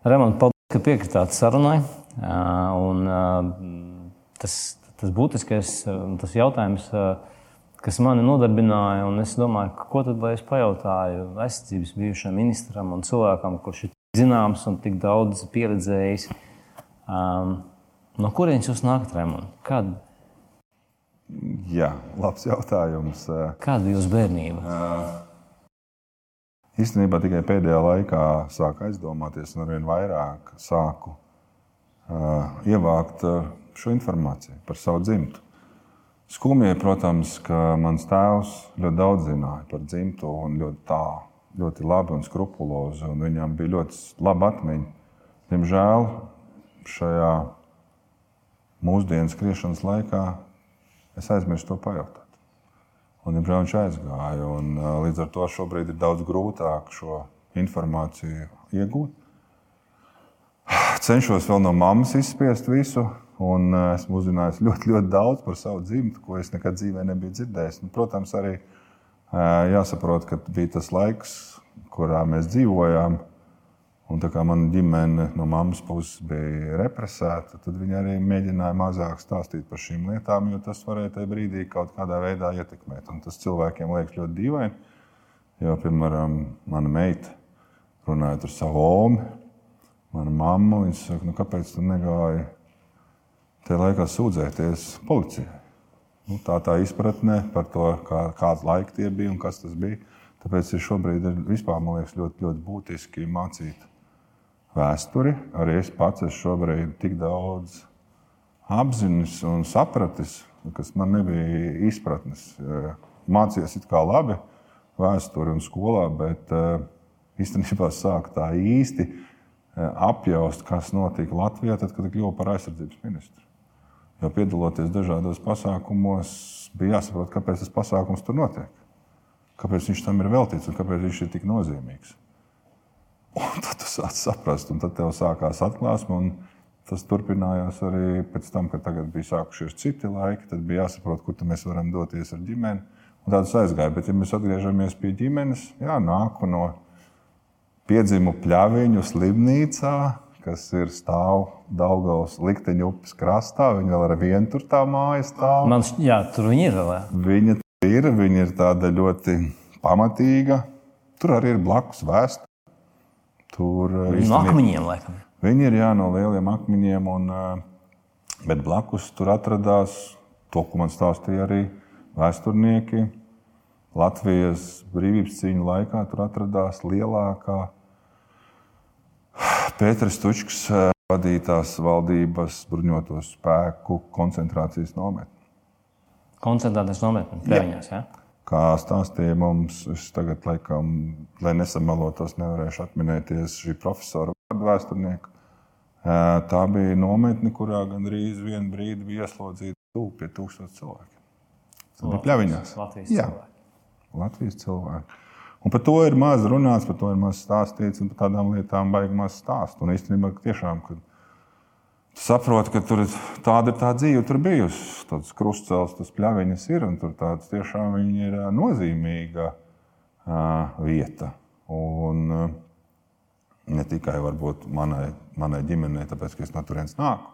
Remonds, paldies, ka piekritāt sarunai. Un, tas, tas būtiskais tas jautājums, kas mani nodarbināja, un es domāju, ko tad lai es pajautāju aizsardzības bijušajam ministram un cilvēkam, kurš ir zināms un tik daudz pieredzējis. No kurienes jūs nākat, Remonds? Kad? Jā, labs jautājums. Kāda ir jūsu bērnība? Uh, Īstenībā tikai pēdējā laikā sāku aizdomāties, un arvien vairāk sāku uh, ievākt uh, šo informāciju par savu dzimtu. Skumji, protams, ka mans tēvs ļoti daudz zināja par dzimtu un ļoti tā, ļoti labi un skrupulozi, un viņam bija ļoti laba atmiņa. Diemžēl šajā mūsdienu skriešanas laikā es aizmirsu to pajautāt. Un, diemžēl viņš aizgāja. Un, līdz ar to šobrīd ir daudz grūtāk šo informāciju iegūt. Cenšos vēl no mammas izspiest visu, un esmu uzzinājis ļoti, ļoti daudz par savu dzimtu, ko es nekad dzīvē nebiju dzirdējis. Un, protams, arī jāsaprot, ka bija tas laiks, kurā mēs dzīvojām. Un tā kā mana ģimene no mammas puses bija represēta, tad viņi arī mēģināja mazāk stāstīt par šīm lietām, jo tas varēja tajā brīdī kaut kādā veidā ietekmēt. Un tas cilvēkiem liekas ļoti dīvaini. Jo, piemēram, mana meita runājot ar savu omu, mana mamma, viņa saka, nu, kāpēc tu negāji tajā laikā sūdzēties policijai? Nu, tā tā izpratne par to, kā, kāds laika tie bija un kas tas bija. Tāpēc ir šobrīd ir vispār, man liekas, ļoti, ļoti būtiski mācīt vēsturi. Arī es pats esmu šobrīd tik daudz apzinis un sapratis, kas man nebija izpratnes. Mācījos it kā labi vēsturi un skolā, bet eh, īstenībā sāku tā īsti eh, apjaust, kas notika Latvijā, tad, kad kļuvu par aizsardzības ministru. Jo piedaloties dažādos pasākumos, bija jāsaprot, kāpēc tas pasākums tur notiek. Kāpēc viņš tam ir veltīts un kāpēc viņš ir tik nozīmīgs. Un tad tu sāc saprast, un tad tev sākās atklāsme. Tas turpinājās arī pēc tam, kad bija sākušies citi laiki. Tad bija jāsaprot, kur mēs varam doties ar ģimeni. Un tāds aizgāja. Bet, ja mēs atgriežamies pie ģimenes, jā, nāku no piedzimu pļaviņu slimnīcā, kas ir stāv Daugaus likteņu upes krastā. Viņa vēl ar vienu tur tā māja stāv. Man, jā, tur viņa ir vēl. Viņa ir, viņa ir tāda ļoti pamatīga. Tur arī ir blakus vēsture. Tur no eh, akmeņiem, laikam. Viņi ir jā, no lieliem akmeņiem, un, eh, bet blakus tur atradās to, ko man stāstīja arī vēsturnieki. Latvijas brīvības cīņu laikā tur atradās lielākā Pēters Tučs eh, vadītās valdības bruņoto spēku koncentrācijas nometne. Koncentrācijas nometne, Pēļņās? Ja? Kā stāstīja mums, es tagad, laikam, lai nesamalotos, nevarēšu atminēties šī profesora vārdu vēsturnieku. Tā bija nometne, kurā gandrīz vienu brīdi bija ieslodzīti tuvu pie tūkstošiem cilvēkiem. Tas bija pļaviņās. Latvijas Jā, cilvēki. Latvijas cilvēki. Un par to ir maz runāts, par to ir maz stāstīts, un par tādām lietām baigi maz stāst. Un īstenībā tiešām, kad saproti, ka tur tāda ir tā dzīve, tur bijusi. Tāds krustcels, tas pļaviņas ir, un tur tāds tiešām ir nozīmīga uh, vieta. Un, uh, ne tikai varbūt manai, manai ģimenei, tāpēc, ka es no turienes nāku,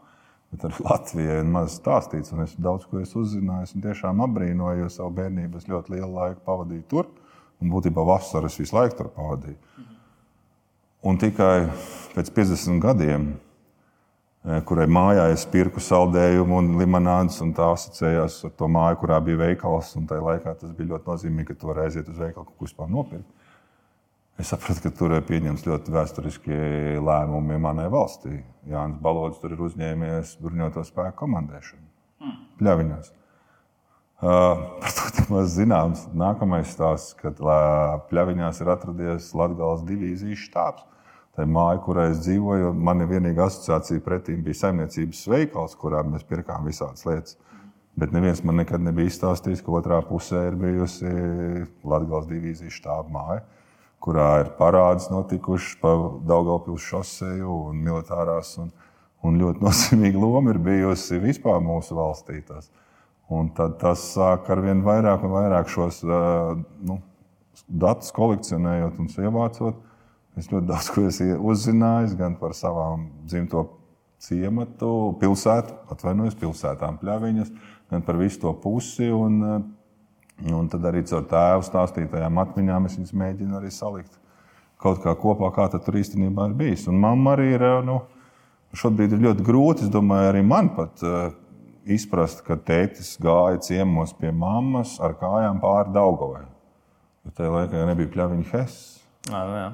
bet arī Latvijai ir maz stāstīts, un es daudz ko esmu uzzinājis, un tiešām apbrīnoju, jo savu bērnību es ļoti lielu laiku pavadīju tur, un būtībā vasaras visu laiku tur pavadīju. Un tikai pēc 50 gadiem kurai mājā es pirku saldējumu un limonādus, un tā asociējās ar to māju, kurā bija veikals. Tajā laikā tas bija ļoti nozīmīgi, ka tu vari aiziet uz veikalu, ko vispār nopirkt. Es sapratu, ka tur ir pieņemts ļoti vēsturiski lēmumi manai valstī. Jānis Balodis tur ir uzņēmies bruņoto spēku komandēšanu. Hmm. Pļaviņos. Uh, par to ir maz zināms. Nākamais stāsts, kad Pļaviņās ir atradies Latvijas divīzijas štābs Tā māja, kurā es dzīvoju, man vienīgā asociācija pretīm bija saimniecības veikals, kurā mēs pirkām visādas lietas. Bet neviens man nekad nebija izstāstījis, ka otrā pusē ir bijusi Latvijas divīzijas štāba māja, kurā ir parāds notikušas pa Daugaupils šoseju un militārās. Un, un ļoti nozīmīga loma ir bijusi vispār mūsu valstī. Tas. Un tad tas sāk ar vien vairāk un vairāk šos nu, datus kolekcionējot un ievācot Es ļoti daudz ko esmu uzzinājis gan par savām dzimto ciematu, pilsētu, atvainojos, pilsētām pļaviņas, gan par visu to pusi. Un, un tad arī caur tēvu stāstītajām atmiņām es viņus mēģinu arī salikt kaut kā kopā, kā tur īstenībā ir bijis. Un mamma arī ir, nu, šobrīd ir ļoti grūti, es domāju, arī man pat uh, izprast, ka tētis gāja ciemos pie mammas ar kājām pāri Daugovai. Jo tajā laikā nebija pļaviņa Hess. Jā, nu jā.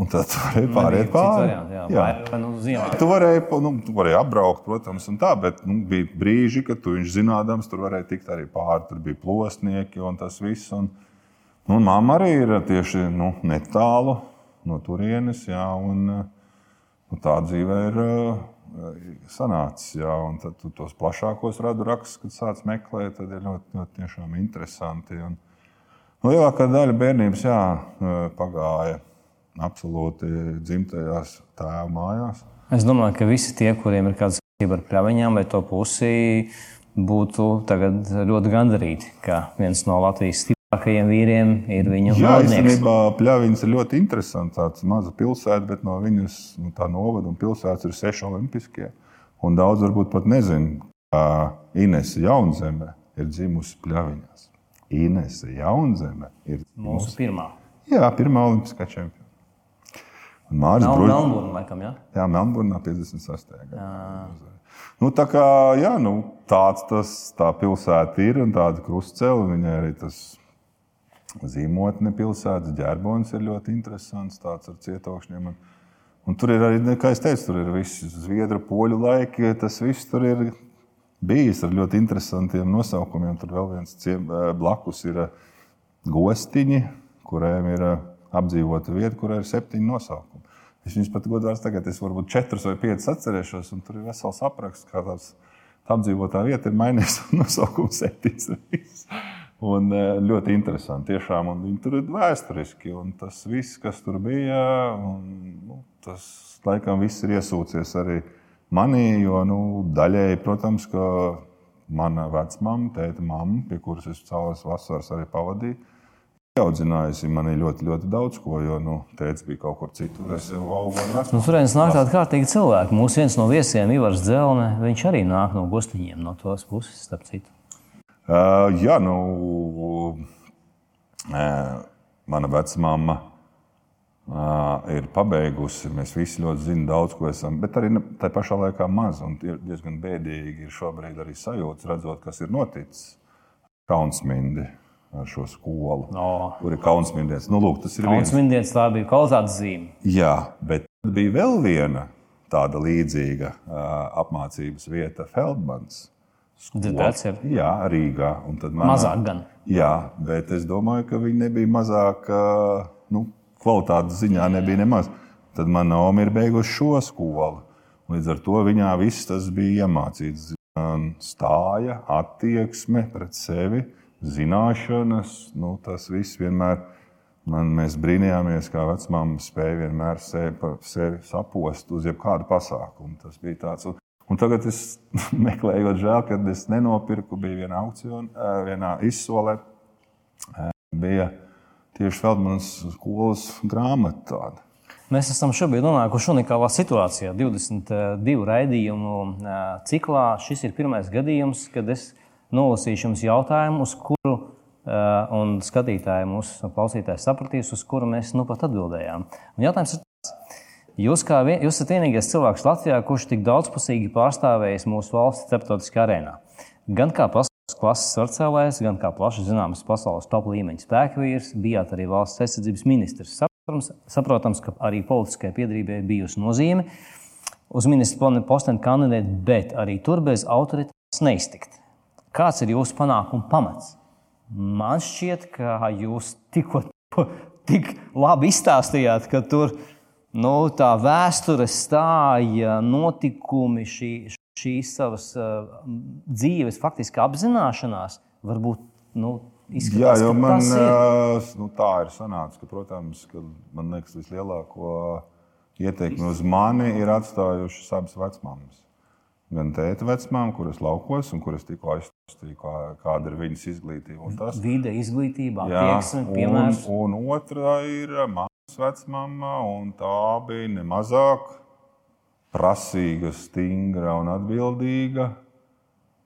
Un tad tu varēji pāriet pāri. Jā, jā. Vai, nu. Tu varēji, nu, tu varēji apbraukt, protams, un tā, bet nu, bija brīži, kad tu viņš zinādams, tur varēja tikt arī pāri. Tur bija plosnieki un tas viss. Un, nu, mamma arī ir tieši nu, netālu no turienes, jā, un nu, tā dzīve ir sanācis. Jā, un tad tu tos plašākos radu rakstus, kad sāc meklēt, tad ir ļoti, ļoti interesanti. Un, nu, lielākā daļa bērnības jā, pagāja absolūti dzimtajās tēva mājās. Es domāju, ka visi tie, kuriem ir kāda saistība ar pļaviņām vai to pusi, būtu ļoti gandarīti, ka viens no Latvijas stiprākajiem vīriem ir viņu Jā, īstenībā pļaviņas ir ļoti interesants. Tāds maza pilsēta, bet no viņas nu, tā novada un pilsētas ir seši olimpiskie. Un daudz varbūt pat nezina, ka Inese Jaunzeme ir dzimusi pļaviņās. Inese Jaunzeme ir mūsu, mūsu pirmā. Jā, pirmā olimpiskā čempiona. Māris Mel Bruģis. Melnburna, laikam, jā? Jā, Melnburnā 56. gadā. Nu, tā kā, jā, nu, tāds tas, tā pilsēta ir un tāda krustcēla. Viņai arī tas zīmotne pilsētas ģerbonis ir ļoti interesants, tāds ar cietokšņiem. Un, un tur ir arī, kā es teicu, tur ir visi zviedru poļu laiki. Tas viss tur ir bijis ar ļoti interesantiem nosaukumiem. Tur vēl viens ciem, blakus ir gostiņi, kuriem ir apdzīvota vieta, kur ir septiņi nosaukumi. Es viņus pat godīgi tagad, es varbūt četrus vai piecus atcerēšos, un tur ir vesels apraksts, kā tāds apdzīvotā vieta ir mainījusies un nosaukums septiņas. Un e, ļoti interesanti. Tiešām, un viņi tur ir vēsturiski. Un tas viss, kas tur bija, un, nu, tas laikam viss ir iesūcies arī manī. Jo nu, daļēji, protams, ka mana vecmāma, tēta mamma, pie kuras es cauras vasaras arī pavadīju, Audzinājusi mani ļoti, ļoti daudz ko, jo nu, tēvs bija kaut kur citur. Es jau vecāku. Nu, Turienes nāk tādi kārtīgi cilvēki. Mūsu viens no viesiem, Ivars Dzelne, viņš arī nāk no gostiņiem, no tos puses, starp citu. Uh, jā, nu, uh, mana vecmāma uh, ir pabeigusi. Mēs visi ļoti zinām, daudz ko esam, bet arī tā pašā laikā maz. Un ir diezgan bēdīgi ir šobrīd arī sajūta, redzot, kas ir noticis Kaunsmindi ar šo skolu. No. Tur ir kaunsmīdienas. Nu, lūk, tas ir kaunsmīdienas, tā bija kvalitātes zīme. Jā, bet bija vēl viena tāda līdzīga uh, apmācības vieta - Feldmans. Tas ir. Jā, Rīgā. Manā, mazāk gan. Jā, bet es domāju, ka viņi nebija mazāk, uh, nu, kvalitātes ziņā nebija nemaz. Tad mana Oma ir beigusi šo skolu. Līdz ar to viņā viss tas bija iemācīts. Stāja, attieksme pret sevi, uh, zināšanas, nu, tas viss vienmēr. Man, mēs brīnījāmies, kā vecmāmiņa spēja vienmēr sevi, sevi sapost uz jebkādu pasākumu. Tas bija tāds. Un, un tagad es meklēju, žēl, ka es nenopirku. Bija viena aukciona, vienā izsolē. Bija tieši Feldmanas skolas grāmata. Tāda. Mēs esam šobrīd nonākuši unikālā situācijā. 22 raidījumu ciklā šis ir pirmais gadījums, kad es nolasīšu jums jautājumu, uz kuru uh, un skatītāji, mūsu klausītāji sapratīs, uz kuru mēs nu pat atbildējām. Un jautājums ir tāds. Jūs, vien, jūs esat vienīgais cilvēks Latvijā, kurš tik daudzpusīgi pārstāvējis mūsu valsts starptautiskā arēnā. Gan kā pasaules klases svarcēlājs, gan kā plaši zināms pasaules top līmeņa spēkvīrs, bijāt arī valsts aizsardzības ministrs. Saprotams, saprotams, ka arī politiskai piedrībai bijusi nozīme uz ministra posteni kandidēt, bet arī tur bez autoritātes neiztikt. Kāds ir jūsu panākuma pamats? Man šķiet, ka jūs tikko tik labi izstāstījāt, ka tur nu, tā vēsture stāja, notikumi, šī, šīs savas uh, dzīves faktiski apzināšanās varbūt. Nu, Izskatās, Jā, jo man uh, nu, tā ir sanācis, ka, protams, ka man liekas, vislielāko ietekmi uz mani ir atstājušas abas vecmāmas gan tēta vecmām, kuras laukos un kuras tikko aizstāstīja, kā, kāda ir viņas izglītība. Vide, izglītība, attieksme, piemērs. Un, un otra ir māte, vecmāma, un tā bija nemazāk prasīga, stingra un atbildīga.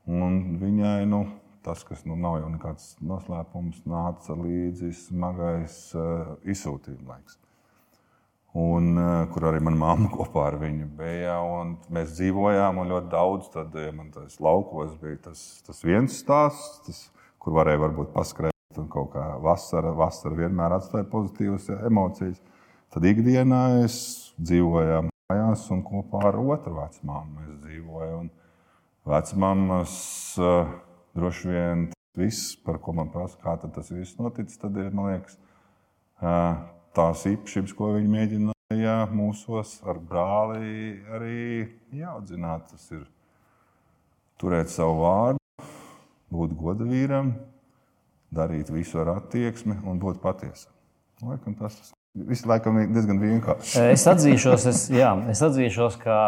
Un viņai nu, tas, kas nu, nav jau nekāds noslēpums, nāca līdzi smagais uh, izsūtījuma laiks. Un, uh, kur arī mana mamma kopā ar viņu bija. Mēs dzīvojām, ļoti daudz tad, ja man tas laukos bija tas, tas viens stāsts, tas, kur varēja varbūt paskrēt. Un kaut kā vasara, vasara vienmēr atstāja pozitīvas emocijas. Tad ikdienā es dzīvoju mājās, un kopā ar otru vecmāmu mēs dzīvojam. Vecmāmas uh, droši vien viss, par ko man prasa, kā tas viss noticis, tad ir liekas, uh, tās īpašības, ko viņi mēģināja mūsos ar brāli arī jāaudzināt. Tas ir turēt savu vārdu, būt godavīram, darīt visu ar attieksmi un būt patiesam. Laikam tas tas Viss laikam ir diezgan vienkārši. es, atzīšos, es, jā, es atzīšos, ka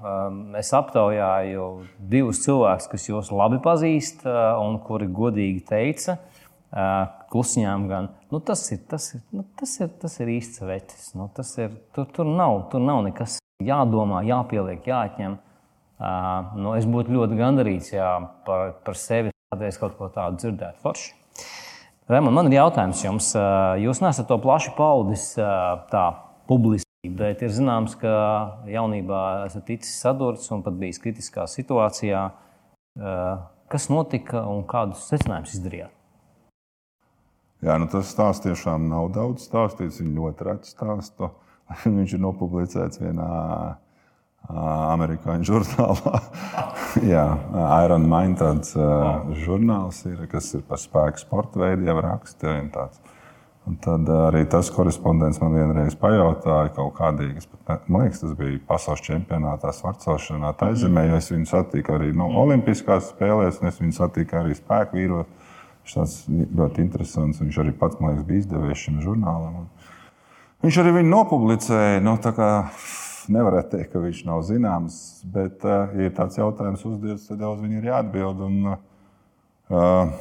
um, es aptaujāju divus cilvēkus, kas jūs labi pazīst uh, un kuri godīgi teica, uh, klusiņām, gan nu, tas, ir, tas, ir, nu, tas, ir, tas ir īsts vecis. Nu, ir, tur, tur, nav, tur nav nekas jādomā, jāpieliek, jāatņem. Uh, nu, es būtu ļoti gandarīts, ja par, par sevi kādreiz kaut ko tādu dzirdētu. Forši. Raimond, man ir jautājums jums. Jūs nesat to plaši paudis tā publiski, bet ir zināms, ka jaunībā esat ticis sadurts un pat bijis kritiskā situācijā. Kas notika un kādus secinājumus izdarījāt? Jā, nu tas stāsts tiešām nav daudz stāstīts. Viņa ļoti reti stāsta. Viņš ir nopublicēts vienā amerikāņu žurnālā. Jā, Iron Man tāds uh, žurnāls ir, kas ir par spēku sporta veidiem rakstiem. Un tad arī tas korespondents man vienreiz pajautāja kaut kādīgas, man liekas, tas bija pasaules čempionātā, svarcelšanā, taizemē, jo es viņu satiku arī no nu, Olimpiskās spēlēs, un es viņu satiku arī spēku vīros. Viņš tāds ļoti interesants, viņš arī pats, man liekas, bija izdevējis šim žurnālam. Viņš arī viņu nopublicēja. No, nu, nevarētu teikt, ka viņš nav zināms, bet, uh, ja ir tāds jautājums uzdots, tad uz viņu ir jāatbild. Un, uh,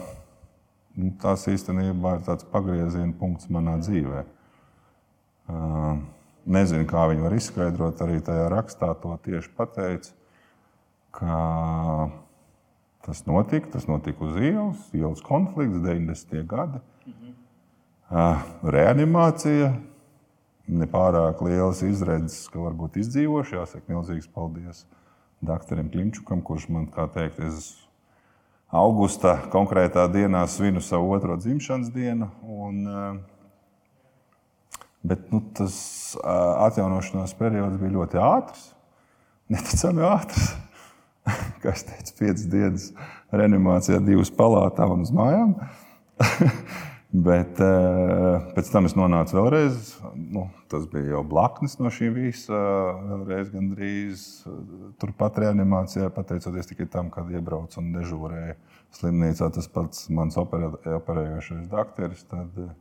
tas īstenībā ir tāds pagrieziena punkts manā dzīvē. Uh, nezinu, kā viņi var izskaidrot, arī tajā rakstā to tieši pateica, ka tas notika, tas notika uz ielas, ielas konflikts, 90. gadi. Uh, reanimācija, nepārāk lielas izredzes, ka varbūt izdzīvošu. Jāsaka, milzīgs paldies doktoram Klimčukam, kurš man, kā teikt, es augustā konkrētā dienā svinu savu otro dzimšanas dienu. Un, eh, bet nu, tas eh, atjaunošanās periods bija ļoti ātrs, neticami ātrs. Kā es teicu, piecas dienas reanimācijā, divas palātā un uz mājām. Bet uh, pēc tam es nonācu vēlreiz. Nu, tas bija jau blaknes no šī visa. Vēlreiz gandrīz uh, turpat reanimācijā, pateicoties tikai tam, kad iebraucu un dežūrēju slimnīcā. Tas pats mans operē, operējošais doktoris. Tad, uh,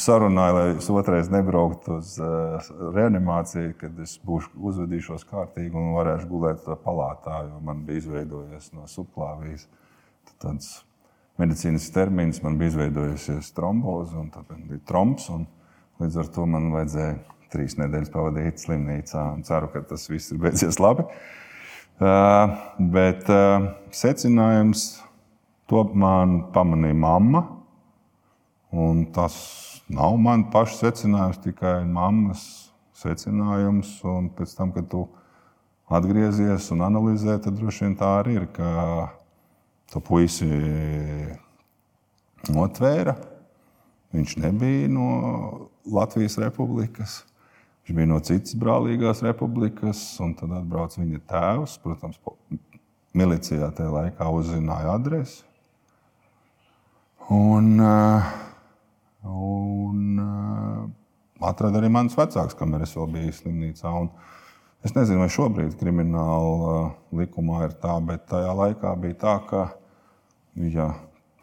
sarunāja, lai es otrais nebrauktu uz uh, reanimāciju, kad es būšu uzvedīšos kārtīgi un varēšu gulēt palātā, jo man bija izveidojies no subklāvijas tāds medicīnas termins, man bija izveidojusies tromboze, un tad bija tromps. Līdz ar to man vajadzēja trīs nedēļas pavadīt slimnīcā. Ceru, ka tas viss ir beidzies labi. Uh, bet uh, secinājums to man pamanīja mamma. Un tas nav mans pašs secinājums, tikai mammas secinājums. Un pēc tam, kad tu atgriezies un analizē, tad droši vien tā arī ir to puisi notvēra. Viņš nebija no Latvijas republikas. Viņš bija no citas brālīgās republikas, un tad atbrauca viņa tēvs. Protams, milicijā tajā laikā uzzināja adresi. Un, eh, un eh, atrada arī mans vecāks, kamēr es vēl biju slimnīcā. Un es nezinu, vai šobrīd krimināla eh, likumā ir tā, bet tajā laikā bija tā, ka ja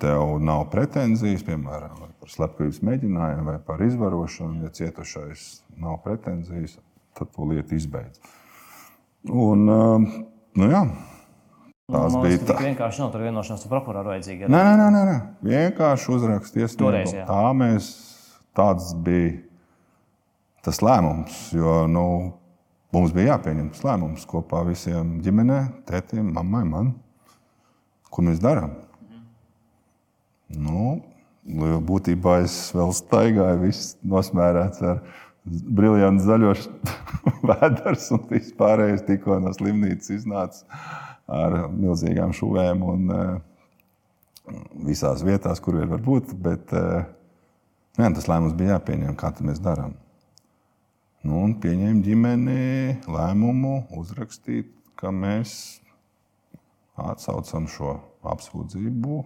tev nav pretenzijas, piemēram, par slepkavības mēģinājumu vai par izvarošanu, ja cietušais nav pretenzijas, tad to lietu izbeidz. Un, um, nu, jā, tās nu, bija tādas. Vienkārši nav vienošanās ar prokuroru vajadzīga. Nē, nē, nē, nē, vienkārši uzrakstīties. Toreiz, jā. tā mēs, tāds bija tas lēmums. Jo nu, mums bija jāpieņem tas lēmums kopā visiem ģimenē, tētim, mammai, man. Ko mēs darām? Nu, būtībā es vēl staigāju, viss nosmērēts ar briljantu zaļo vēders un vispārējais tikko no slimnīcas iznāca ar milzīgām šuvēm un uh, visās vietās, kur vien var būt. Bet uh, jā, tas lēmums bija jāpieņem, kā mēs darām. Nu, un pieņēma ģimeni lēmumu uzrakstīt, ka mēs atsaucam šo apsūdzību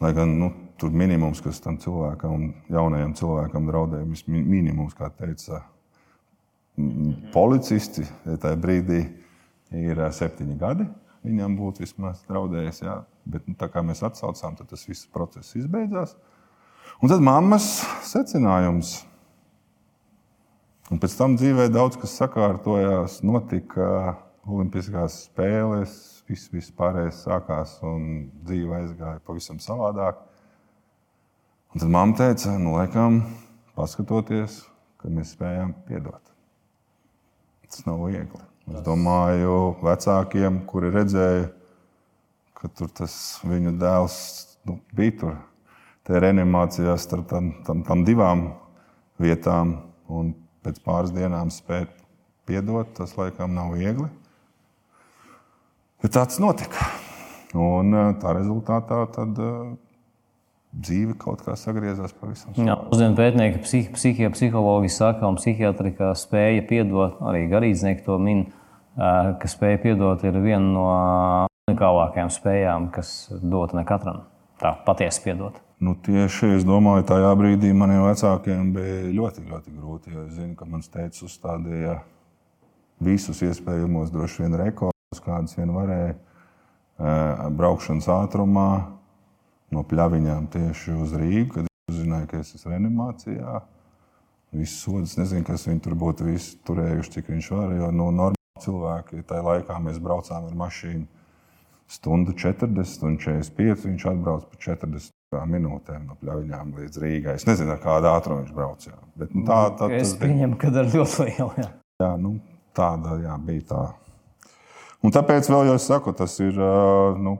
Lai gan nu, tur minimums, kas tam cilvēkam, jaunajam cilvēkam draudēja, minimums, kā teica policisti, tajā brīdī ir septiņi gadi. Viņam būtu vismaz draudējis, jā. bet nu, tā kā mēs atsaucām, tad tas viss process izbeidzās. Un tad mammas secinājums. Un pēc tam dzīvē daudz kas sakārtojās, notika Olimpiskās spēles, viss, viss pārējais sākās un dzīve aizgāja pavisam savādāk. Un tad mamma teica, nu, laikam, paskatoties, ka mēs spējām piedot. Tas nav viegli. Es domāju, vecākiem, kuri redzēja, ka tur tas viņu dēls nu, bija tur, tajā reanimācijā starp tam, tam, tam divām vietām, un pēc pāris dienām spēt piedot, tas laikam nav viegli. Bet tāds notika. Un eh, tā rezultātā tad, uh, dzīve kaut kā sagriezās pavisam. Mūsdienu pētnieki, psihi, psihi, psihologi saka, un psihiatri, spēja piedot, arī garīdznieki to min, uh, ka spēja piedot ir viena no unikālākajām spējām, kas dota ne katram. Tā patiesi piedot. Nu, tieši es domāju, tajā brīdī maniem vecākiem bija ļoti, ļoti grūti. Es zinu, ka mans tēvs uzstādīja visus iespējamos droši vien rekordus kādas vien varēja, braukšanas ātrumā no pļaviņām tieši uz Rīgu, kad uzzināja, ka es esmu reanimācijā. Viss sodas, nezinu, kas viņi tur būtu turējuši, cik viņš var. Jo nu, cilvēki tajā laikā mēs braucām ar mašīnu stundu 40 un 45. Viņš atbrauc par 40 minūtēm no pļaviņām līdz Rīgai. Es nezinu, ar kādu ātrumu viņš brauca. Bet, nu, tā, tā, es pieņemu, ka ar ļoti lielu. Jā, jā nu, tāda jā, bija tā Un tāpēc vēl jau es saku, tas ir, nu,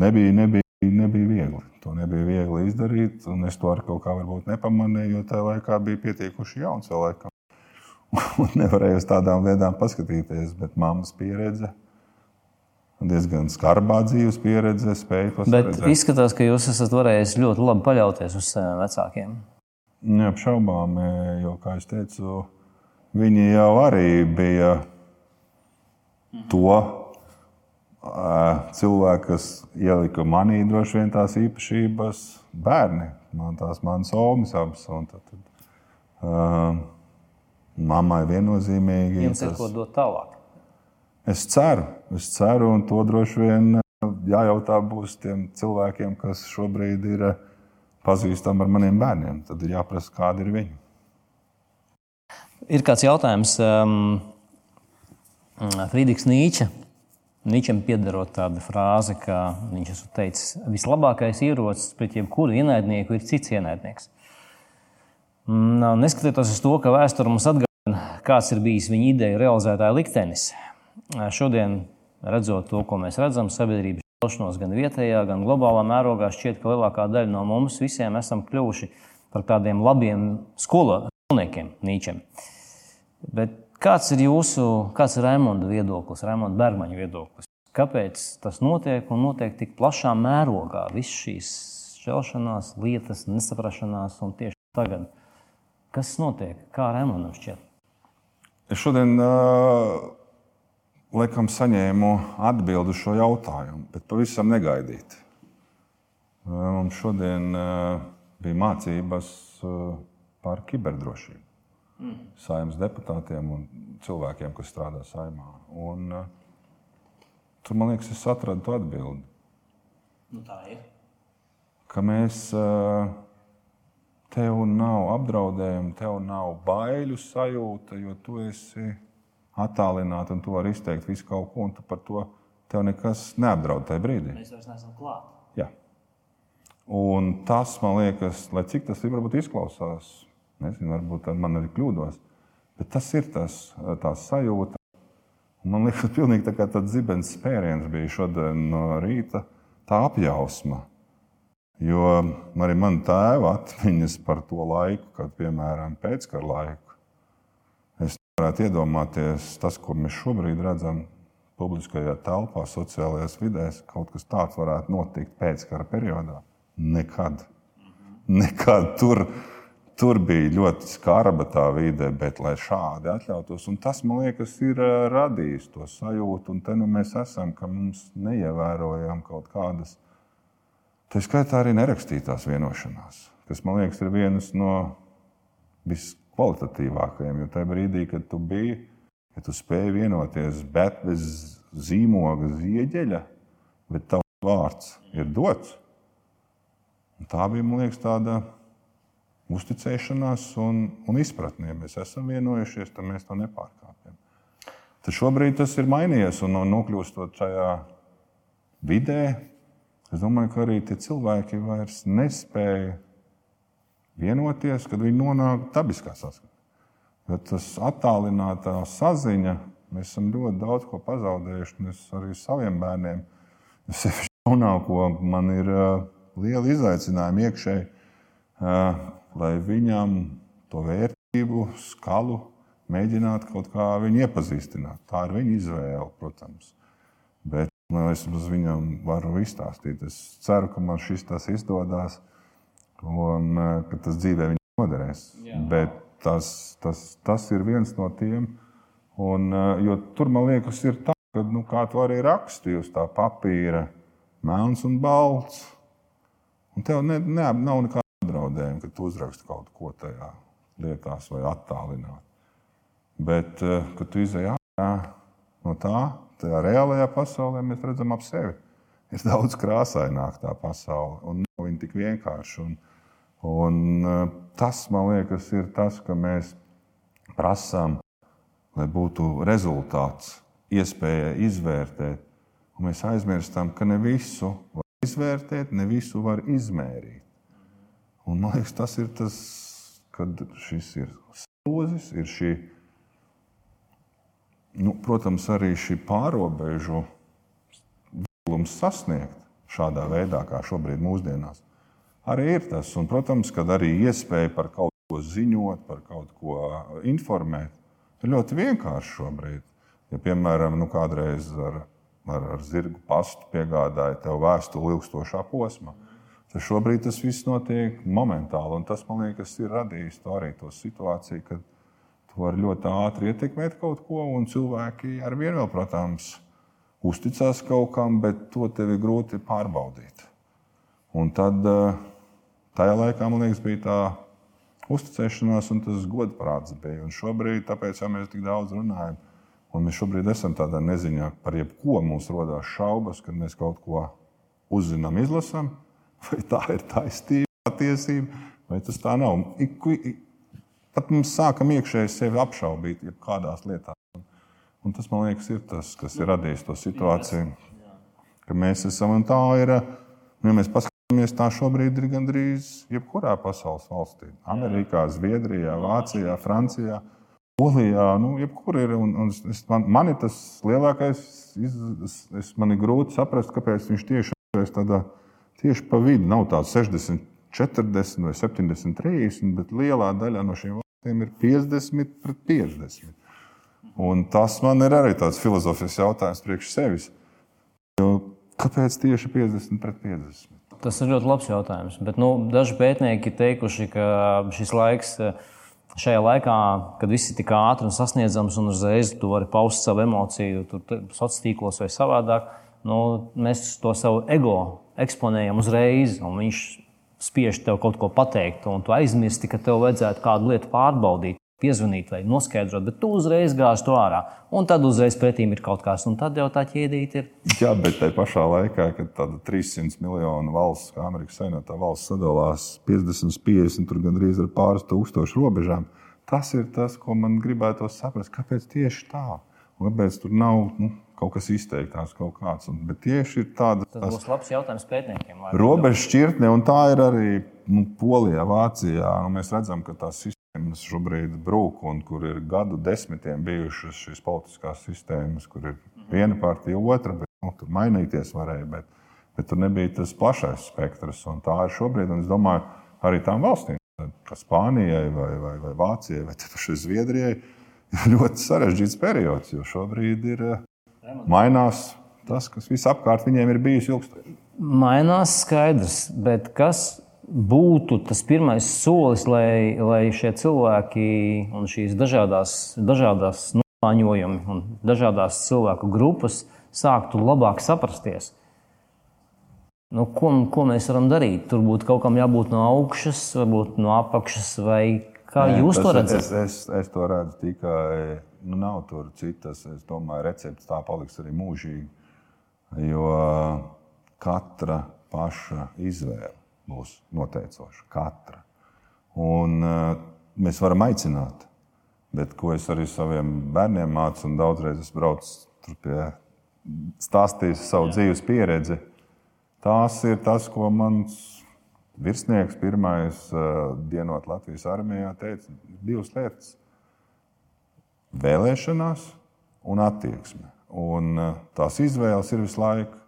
nebija, nebija, nebija viegli. To nebija viegli izdarīt, un es to arī kaut kā varbūt nepamanīju, jo tajā laikā bija pietiekuši jauns laikam. Un nevarēju uz tādām lietām paskatīties, bet mammas pieredze diezgan skarbā dzīves pieredze, spēja saprast. Bet izskatās, ka jūs esat varējis ļoti labi paļauties uz saviem vecākiem. Neapšaubām, jo, kā jau teicu, viņi jau arī bija to cilvēki, kas ielika manī droši vien tās īpašības, bērni, man tās manas omas abas. Tad, tad, uh, mammai viennozīmīgi. Jums ir ko dot tālāk? Es ceru, es ceru, un to droši vien jājautā būs tiem cilvēkiem, kas šobrīd ir pazīstami ar maniem bērniem. Tad ir jāprasa, kādi ir viņi. Ir kāds jautājums. Um Mm, Friedrichs Nīča. Nīčam piederot tāda frāze, ka viņš ir teicis, ka vislabākais ierocis pret jebkuru ienaidnieku ir cits ienaidnieks. Mm, neskatoties uz to, ka vēsture mums atgādina, kāds ir bijis viņa ideja realizētāja liktenis, šodien, redzot to, ko mēs redzam, sabiedrības šķelšanos gan vietējā, gan globālā mērogā, šķiet, ka lielākā daļa no mums visiem esam kļuvuši par tādiem labiem skolotājiem, Nīčam. Bet Kāds ir jūsu, kāds ir Raimonda viedoklis, Raimonda Bergmaņa viedoklis? Kāpēc tas notiek un notiek tik plašā mērogā? Visas šīs šķelšanās, lietas, nesaprašanās un tieši tagad. Kas notiek? Kā Raimondam šķiet? Es šodien laikam saņēmu atbildi uz šo jautājumu, bet pavisam negaidīti. Mums šodien bija mācības par kiberdrošību mm. saimnes deputātiem un cilvēkiem, kas strādā saimā. Un, tur, man liekas, es atradu to atbildi. Nu, tā ir. Ka mēs, uh, tev nav apdraudējumu, tev nav baiļu sajūta, jo tu esi attālināts un tu vari izteikt visu kaut ko, un tu par to tev nekas neapdraud tajā brīdī. Mēs vairs neesam klāt. Jā. Un tas, man liekas, lai cik tas ir, varbūt izklausās Nezinu, varbūt man arī kļūdos. Bet tas ir tas, sajūta. Man liekas, pilnīgi tā kā tāds zibens spēriens bija šodien no rīta, tā apjausma. Jo arī man tēva atmiņas par to laiku, kad, piemēram, pēckara laiku, es nevarētu iedomāties tas, ko mēs šobrīd redzam publiskajā telpā, sociālajās vidēs, kaut kas tāds varētu notikt pēckara periodā. Nekad. Nekad tur Tur bija ļoti skarba tā vide, bet lai šādi atļautos, un tas man liekas, ir radījis to sajūtu, un te nu mēs esam, ka mums neievērojam kaut kādas, tā skaitā arī nerakstītās vienošanās, kas man liekas ir vienas no viskvalitatīvākajām. Jo tajā brīdī, kad tu biji, ja tu spēji vienoties, bet bez zīmoga zieģeļa, bet tavs vārds ir dots. Un tā bija, man liekas, tāda uzticēšanās un, un izpratne. Ja mēs esam vienojušies, tad mēs to nepārkāpjam. Tad šobrīd tas ir mainījies un nokļūstot šajā vidē. Es domāju, ka arī tie cilvēki vairs nespēja vienoties, kad viņi nonāk dabiskā saskaņā. Jo tas attālinātā saziņa, mēs esam ļoti daudz ko pazaudējuši. Es arī saviem bērniem, sevišķi jaunāko, man ir liela izaicinājuma iekšēji. Lai viņam to vērtību, skalu mēģinātu kaut kā viņu iepazīstināt. Tā ir viņa izvēle, protams. Bet nu, es viņam varu izstāstīt. Es ceru, ka man šis tas izdodas un eh, ka tas dzīvē viņam noderēs. Jā. Bet tas, tas, tas ir viens no tiem. Un, eh, jo tur man liekas, ir tā, ka nu, kā tu arī rakstīji uz tā papīra, melns un balts. Un tev ne, ne, nav nekā apdraudējumu, ka tu uzraksti kaut ko tajā lietās vai attālināt. Bet, eh, kad tu izēji ārā no tā, tajā reālajā pasaulē mēs redzam ap sevi. Ir daudz krāsaināka tā pasaule, un nav viņa tik vienkārša. Un, un eh, tas, man liekas, ir tas, ka mēs prasām, lai būtu rezultāts, iespēja izvērtēt. Un mēs aizmirstam, ka ne visu var izvērtēt, ne visu var izmērīt. Un, man liekas, tas ir tas, kad šis ir slozis, ir šī, nu, protams, arī šī pārobežu vieglums sasniegt šādā veidā, kā šobrīd mūsdienās. Arī ir tas, un, protams, kad arī iespēja par kaut ko ziņot, par kaut ko informēt, ir ļoti vienkārši šobrīd. Ja, piemēram, nu, kādreiz ar, ar, ar zirgu pastu piegādāja tev vēstuli ilgstošā posmā, Tad šobrīd tas viss notiek momentāli. Tas, man liekas, ir radījis to arī to situāciju, kad tu vari ļoti ātri ietekmēt kaut ko, un cilvēki ar vienu vēl, protams, uzticās kaut kam, bet to tev ir grūti pārbaudīt. Un tad eh, tajā laikā, man liekas, bija tā uzticēšanās un tas godprāts bija. Un šobrīd, tāpēc jau mēs tik daudz runājam, un mēs šobrīd esam tādā neziņā par jebko. Mums rodas šaubas, kad mēs kaut ko uzzinām, izlasām vai tā ir taisnība, patiesība, vai tas tā nav. Ik, ik, pat mums sākam iekšēji sevi apšaubīt kādās lietās. Un, tas, man liekas, ir tas, kas ir radījis to situāciju, ka mēs esam un tā ir. Nu, ja mēs paskatāmies, tā šobrīd ir gandrīz jebkurā pasaules valstī. Amerikā, Zviedrijā, Vācijā, Francijā. Polijā, nu, jebkur ir. Un, un es, man, man ir tas lielākais, es, es, man ir grūti saprast, kāpēc viņš tieši ir tādā tieši pa vidu. Nav tāds 60, 40 vai 70, 30, bet lielā daļā no šīm valstīm ir 50 pret 50. Un tas man ir arī tāds filozofisks jautājums priekš sevis. Jo kāpēc tieši 50 pret 50? Tas ir ļoti labs jautājums. Bet, nu, daži pētnieki ir teikuši, ka šis laiks, šajā laikā, kad viss ir tik ātri un sasniedzams, un uzreiz tu vari paust savu emociju, sociālos tīklos vai savādāk, nu, mēs to savu ego eksponējam uzreiz, viņš spiež tev kaut ko pateikt, un tu aizmirsti, ka tev vajadzētu kādu lietu pārbaudīt, piezvanīt vai noskaidrot, bet tu uzreiz gāzi to ārā. Un tad uzreiz pretīm ir kaut kas, un tad jau tā ķēdīte ir. Jā, bet tajā pašā laikā, kad tāda 300 miljonu valsts, kā Amerikas Savienotā valsts sadalās 50, 50, tur gandrīz ar pāris tūkstošu robežām, tas ir tas, ko man gribētu saprast. Kāpēc tieši tā? Kāpēc tur nav nu, kaut kas izteiktās, kaut kāds. Un, bet tieši ir tāda. Tas būs labs jautājums pētniekiem. Robeža šķirtne, un tā ir arī nu, Polijā, Vācijā. Nu, mēs redzam, ka tās sistēmas šobrīd brūk, un kur ir gadu desmitiem bijušas šīs politiskās sistēmas, kur ir viena partija, otra, bet nu, tur mainīties varēja. Bet, bet tur nebija tas plašais spektrs, un tā ir šobrīd. Un es domāju, arī tām valstīm, kā Spānijai, vai, vai, vai Vācijai, vai Zviedrijai, ir ļoti sarežģīts periods, jo šobrīd ir mainās tas, kas visapkārt viņiem ir bijis ilgstoši. Mainās skaidrs, bet kas būtu tas pirmais solis, lai, lai šie cilvēki un šīs dažādās, dažādās nomaņojumi un dažādas cilvēku grupas sāktu labāk saprasties. Nu, ko, ko mēs varam darīt? Tur būtu kaut kam jābūt no augšas, varbūt no apakšas, vai kā Nē, jūs to redzat? Es, es, es to redzu tikai, nu, nav tur citas. Es domāju, recepts tā paliks arī mūžīgi. Jo katra paša izvēle būs noteicoša. Katra. Un, uh, mēs varam aicināt, bet ko es arī saviem bērniem mācu, un daudzreiz esmu braucis pie stāstījis savu dzīves pieredzi. Tās ir tas, ko mans virsnieks, pirmais uh, dienot Latvijas armijā, teica. Divas lietas - vēlēšanās un attieksme. Un, uh, tās izvēles ir visu laiku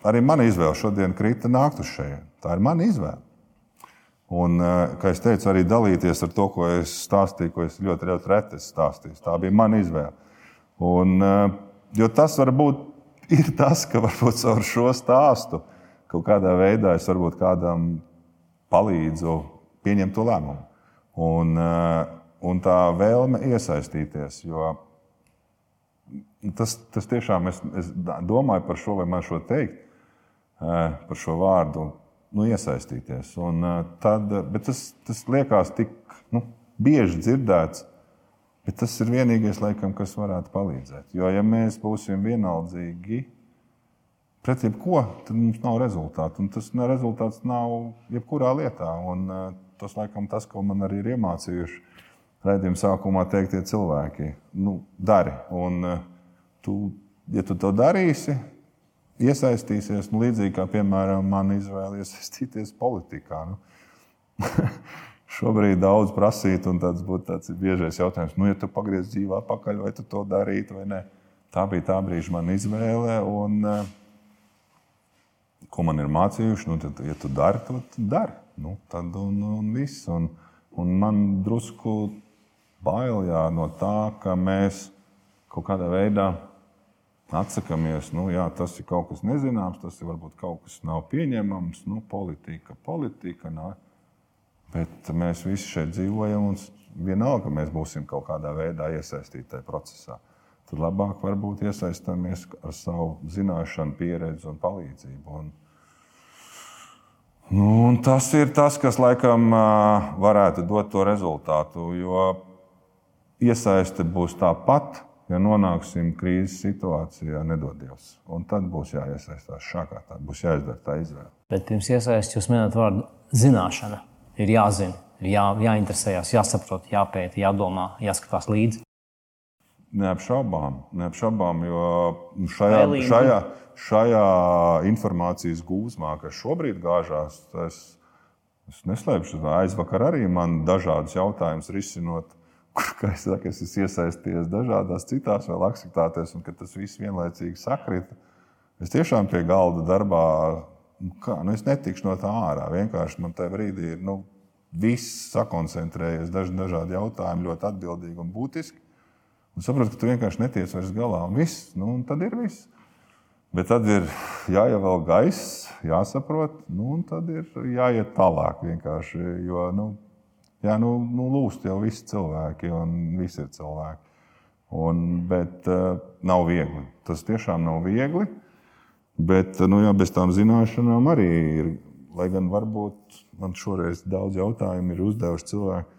Arī mana izvēle šodien krita nākt uz šejienes. Tā ir mana izvēle. Un, eh, kā jau teicu, arī dalīties ar to, ko es stāstīju, ko es ļoti, ļoti reti stāstīju. Tā bija mana izvēle. Un, eh, jo tas varbūt ir tas, ka varbūt caur šo stāstu kaut kādā veidā es varbūt kādam palīdzu pieņemt to lēmumu. Un, eh, un tā vēlme iesaistīties. Jo tas, tas tiešām es, es domāju par šo, vai man šo teikt par šo vārdu nu, iesaistīties. Un, tad, bet tas, tas liekas tik nu, bieži dzirdēts, bet tas ir vienīgais, laikam, kas varētu palīdzēt. Jo, ja mēs būsim vienaldzīgi pret jebko, tad mums nav rezultātu. Un tas rezultāts nav jebkurā lietā. Un, tas, laikam, tas, ko man arī ir iemācījuši raidījuma sākumā teiktie cilvēki, nu, dari. Un, tu, ja tu to darīsi, iesaistīsies, nu, līdzīgi kā, piemēram, man izvēle iesaistīties politikā. Nu. Šobrīd daudz prasīt, un tas būtu tāds biežais jautājums, nu, ja tu pagriez dzīvē atpakaļ, vai tu to darītu vai nē. Tā bija tā brīža mana izvēle. Un, eh, ko man ir mācījuši, nu, tad, ja tu dari, tad dari. Nu, tad un, un viss. Un, un man drusku bail jā, no tā, ka mēs kaut kādā veidā atsakāmies, nu, jā, tas ir kaut kas nezināms, tas ir varbūt kaut kas nav pieņemams, nu, politika, politika. Nā. Bet mēs visi šeit dzīvojam, un vienalga mēs būsim kaut kādā veidā iesaistīti tajā procesā. Tad labāk varbūt iesaistāmies ar savu zināšanu, pieredzi un palīdzību. Un, nu, tas ir tas, kas laikam varētu dot to rezultātu, jo iesaiste būs tāpat ja nonāksim krīzes situācijā, nedodies. Un tad būs jāiesaistās šādā, tad būs jāizdara tā izvēle. Bet pirms iesaistīt, jūs minējat vārdu zināšana. Ir jāzina, ir jā, jāinteresējas, jāsaprot, jāpēta, jādomā, jāskatās līdzi. Neapšaubām, neapšaubām jo šajā, šajā, šajā informācijas gūzmā, kas šobrīd gāžās, es, es neslēpšu, aizvakar arī man dažādus jautājumus risinot kur es, saku, es esmu iesaistījies dažādās citās vēl aktivitātēs, un tas viss vienlaicīgi sakrita. Es tiešām pie galda darbā, nu, kā, nu, es netikšu no tā ārā. Vienkārši man tajā brīdī ir nu, viss sakoncentrējies, daži dažādi jautājumi, ļoti atbildīgi un būtiski. Un saprotu, ka tu vienkārši netiec vairs galā, un viss, nu, un tad ir viss. Bet tad ir jāievēl gaiss, jāsaprot, nu, un tad ir jāiet tālāk vienkārši. Jo, nu, Jā, nu, nu lūst jau visi cilvēki, un visi ir cilvēki. Un, bet uh, nav viegli. Tas tiešām nav viegli. Bet nu, jā, bez tām zināšanām arī ir. Lai gan varbūt man šoreiz daudz jautājumu ir uzdevuši cilvēki,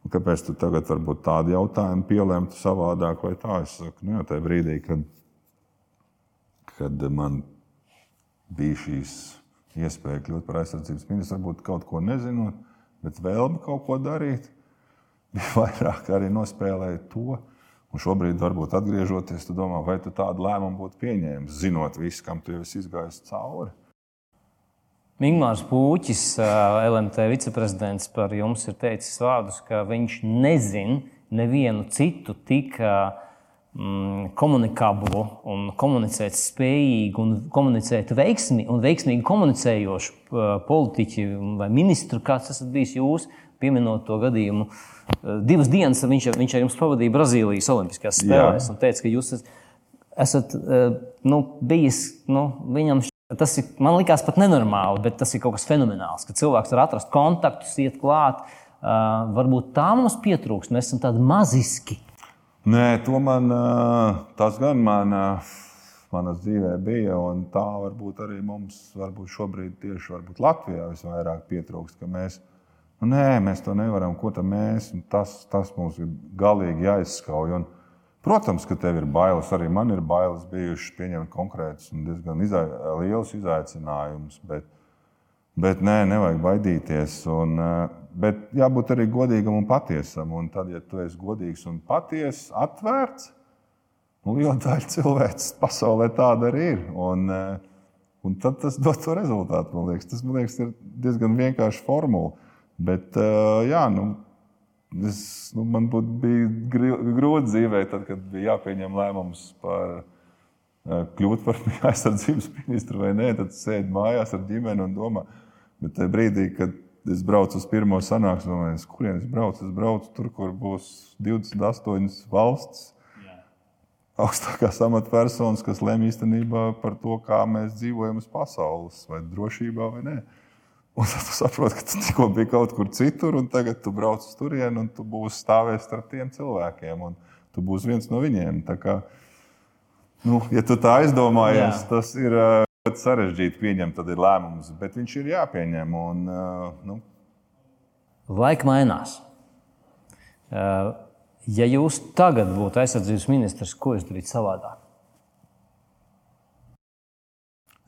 nu, kāpēc tu tagad varbūt tādu jautājumu pielēmtu savādāk vai tā. Es saku, nu, jā, tajā brīdī, kad, kad man bija šīs iespējas kļūt par aizsardzības ministru, varbūt kaut ko nezinot bet vēlme kaut ko darīt bija vairāk arī nospēlēt to. Un šobrīd, varbūt atgriežoties, tu domā, vai tu tādu lēmumu būtu pieņēmis, zinot visu, kam tu jau esi izgājis cauri. Ingūns Pūķis, LMT viceprezidents, par jums ir teicis vārdus, ka viņš nezina nevienu citu tik mm, komunikablu un komunicēt spējīgu un komunicēt veiksmi un veiksmīgi komunicējošu politiķu vai ministru, kāds esat bijis jūs, pieminot to gadījumu. Divas dienas viņš, viņš ar jums pavadīja Brazīlijas Olimpiskajās spēlēs Jā. un teica, ka jūs esat nu, bijis nu, viņam Tas ir, man liekas, pat nenormāli, bet tas ir kaut kas fenomenāls, ka cilvēks var atrast kontaktus, iet klāt. Uh, varbūt tā mums pietrūks, mēs esam tādi maziski. Nē, to man, tas gan man, manas dzīvē bija, un tā varbūt arī mums, varbūt šobrīd tieši varbūt Latvijā visvairāk pietrūkst, ka mēs, nu, nē, mēs to nevaram, ko tam mēs, tas, tas mums ir galīgi jāizskauj. Un, Protams, ka tev ir bailes. Arī man ir bailes bijušas pieņemt konkrētus un diezgan izai, lielus izaicinājumus. Bet, bet nē, nevajag baidīties. Un, eh, bet jābūt arī godīgam un patiesam. Un tad, ja tu esi godīgs un patiess, atvērts, nu, liela daļa cilvēks pasaulē tāda arī ir. Un, eh, un tad tas dod to rezultātu. Man liekas. Tas man liekas, ir diezgan vienkārši formula. Bet, eh, jā, nu, Es, nu, man būtu grūti dzīvē, tad, kad bija jāpieņem lēmums par kļūt par aizsardzības ministru vai nē. Tad sēdi mājās ar ģimeni un domā, bet tajā brīdī, kad es braucu uz pirmo sanāksmi, domāju, kurien es braucu, es braucu tur, kur būs 28 valsts. Augstākās amatpersonas, kas lemj īstenībā par to, kā mēs dzīvojam uz pasaules, vai drošībā vai nē. Un tad tu saproti, ka tu tikko biji kaut kur citur, un tagad tu brauc uz turieni, un tu būsi stāvējis starp tiem cilvēkiem, un tu būsi viens no viņiem. Tā kā, nu, ja tu tā aizdomājies, Jā. tas ir uh, sarežģīti pieņemt, lēmums, bet viņš ir jāpieņem. Un, uh, nu. Laika mainās. Uh, ja jūs tagad būtu aizsardzības ministrs, ko jūs darītu savādāk?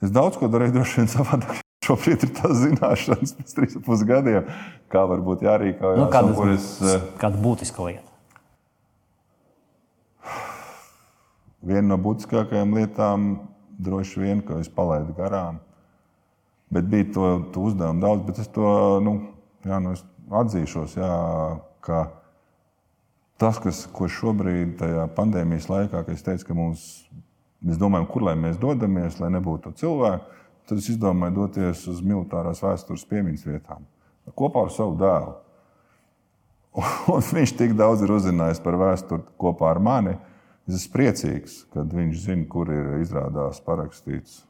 Es daudz ko darīju, droši vien savādāk. Šobrīd ir tās zināšanas, pēc trīs pus gadiem, kā varbūt jārīkojas. Nu, kāda, es, eh, kāda būtiska lieta? Viena no būtiskākajām lietām droši vien, ka es palaidu garām. Bet bija to, to uzdevumu daudz, bet es to nu, jā, nu, es atzīšos, jā, ka tas, kas, ko šobrīd, tajā pandēmijas laikā, kad es teicu, ka mums, mēs domājam, kur lai mēs dodamies, lai nebūtu cilvēku tad es izdomāju doties uz militārās vēstures piemiņas vietām kopā ar savu dēlu. Un viņš tik daudz ir uzzinājis par vēsturi kopā ar mani. Es esmu priecīgs, kad viņš zina, kur ir izrādās parakstīts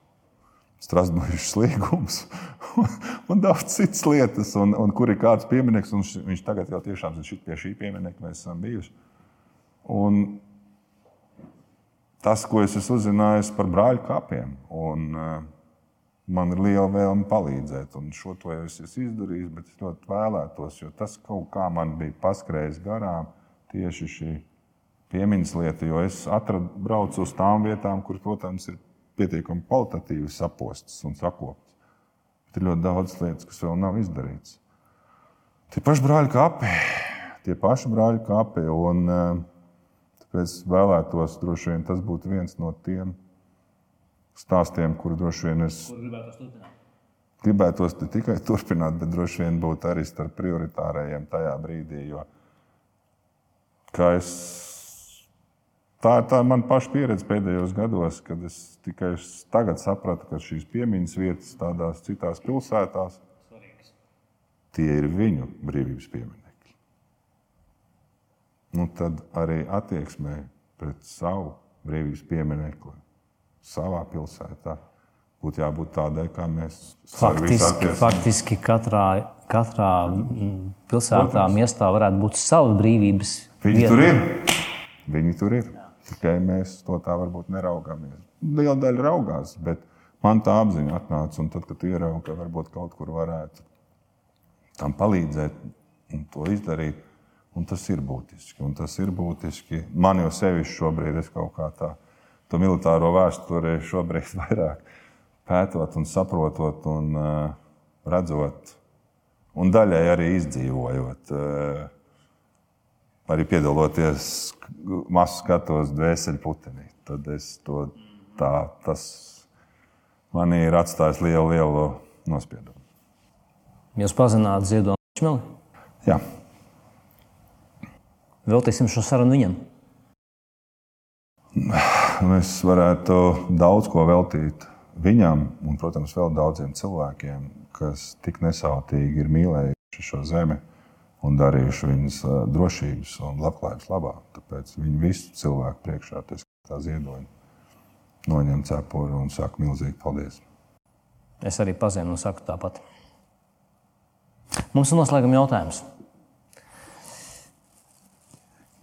Strasbūras līgums un daudz citas lietas, un, un kur ir kāds pieminieks. Viņš tagad jau tiešām zina, pie šī pieminiekta mēs esam bijuši. Un tas, ko es esmu uzzinājis par brāļu kapiem. Un, uh, man ir liela vēlme palīdzēt. Un šo to jau es esmu izdarījis, bet es ļoti vēlētos, jo tas kaut kā man bija paskrējis garām tieši šī piemiņas lieta, jo es atradu, braucu uz tām vietām, kur, protams, ir pietiekami kvalitatīvi sapostas un sakoptas. Bet ir ļoti daudz lietas, kas vēl nav izdarītas. Tie paši brāļi kapi, tie paši brāļi kapi. Un, eh, tāpēc vēlētos, droši vien tas būtu viens no tiem stāstiem, kuru droši vien es gribētos ne tikai turpināt, bet droši vien būt arī starp prioritārajiem tajā brīdī. Jo, es, tā ir tā mana paša pieredze pēdējos gados, kad es tikai tagad sapratu, ka šīs piemiņas vietas tādās citās pilsētās tie ir viņu brīvības pieminekļi. Nu, tad arī attieksmē pret savu brīvības pieminekli savā pilsētā. Būtu jābūt tādai, kā mēs faktiski, faktiski katrā, katrā pilsētā, Protams. miestā varētu būt sava brīvības. Viņi vieta. tur ir. Viņi tur ir. Tikai mēs to tā varbūt neraugāmies. Liela daļa raugās, bet man tā apziņa atnāca. Un tad, kad ieraugu, ka varbūt kaut kur varētu tam palīdzēt un to izdarīt, un tas ir būtiski. Un tas ir būtiski. Man jau sevišķi šobrīd ir kaut kā tā to militāro vēsturi šobrīd vairāk pētot un saprotot un uh, redzot, un daļai arī izdzīvojot. Uh, arī piedaloties masu skatos dvēseli putenī. Tad es to tā, tas manī ir atstājis lielu, lielu nospiedumu. Jūs pazināt Ziedonis Čmeli? Jā, Veltīsim šo sarunu viņam. mēs varētu daudz ko veltīt viņam un, protams, vēl daudziem cilvēkiem, kas tik nesautīgi ir mīlējuši šo zemi un darījuši viņas drošības un labklājības labā. Tāpēc viņi visu cilvēku priekšā, tas kā ziedoņi, noņem cepuri un saka milzīgi paldies. Es arī pazinu un saku tāpat. Mums ir noslēguma jautājums.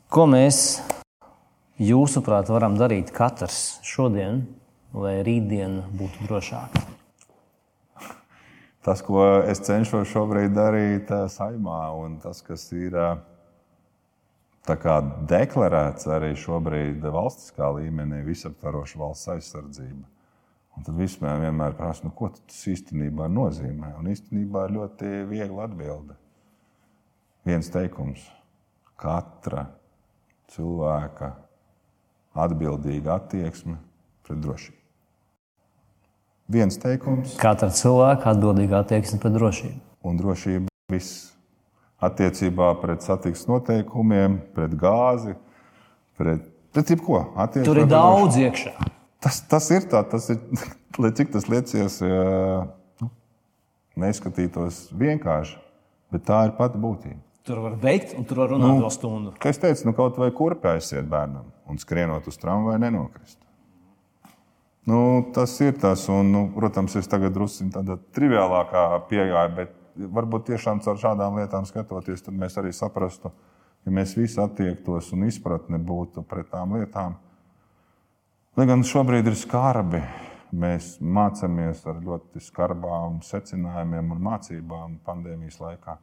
Ko mēs, jūsuprāt, varam darīt katrs šodien, lai rītdiena būtu drošāka? Tas, ko es cenšos šobrīd darīt ā, saimā, un tas, kas ir tā kā deklarēts arī šobrīd valstiskā līmenī, visaptvaroša valsts aizsardzība. Un tad vispār vienmēr prasa, nu, ko tas īstenībā nozīmē. Un īstenībā ir ļoti viegli atbildēt. Viens teikums - katra cilvēka atbildīga attieksme pret drošību. Viens teikums, Katra cilvēka atbildīgā attieksme pret drošību. un drošība viss. Attiecībā pret satiksmes noteikumiem, pret gāzi, pret, pret jebko. Tur ir daudz iekšā. Tas, tas ir tā, tas ir, cik tas liekas, nu, neskatītos vienkārši, bet tā ir pati būtība. Tur var beigt, un tur var runāt nu, vēl stundu. Kā es teicu, nu, kaut vai kurpē aiziet bērnam un skrienot uz tramvaju nenokrist. Nu, tas ir tas, un, nu, protams, es tagad drusku tādā triviālākā pieejā, bet varbūt tiešām caur šādām lietām skatoties, tad mēs arī saprastu, ja mēs visi attiektos un izpratne būtu pret tām lietām. Lai gan šobrīd ir skarbi, mēs mācāmies ar ļoti skarbām secinājumiem un mācībām pandēmijas laikā.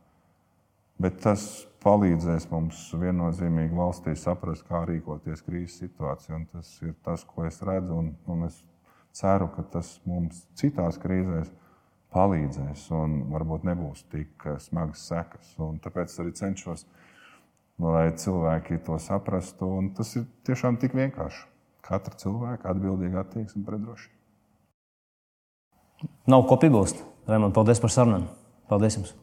Bet tas palīdzēs mums viennozīmīgi valstī saprast, kā rīkoties krīzes situācijā. Un Tas ir tas, ko es redzu, un, un es ceru, ka tas mums citās krīzēs palīdzēs un varbūt nebūs tik smagas sekas. Un tāpēc arī cenšos, lai cilvēki to saprastu. Un tas ir tiešām tik vienkārši. Katra cilvēka atbildīga attieksme pret drošību. Nav ko piebilst. Raimond, paldies par sarunu. Paldies jums!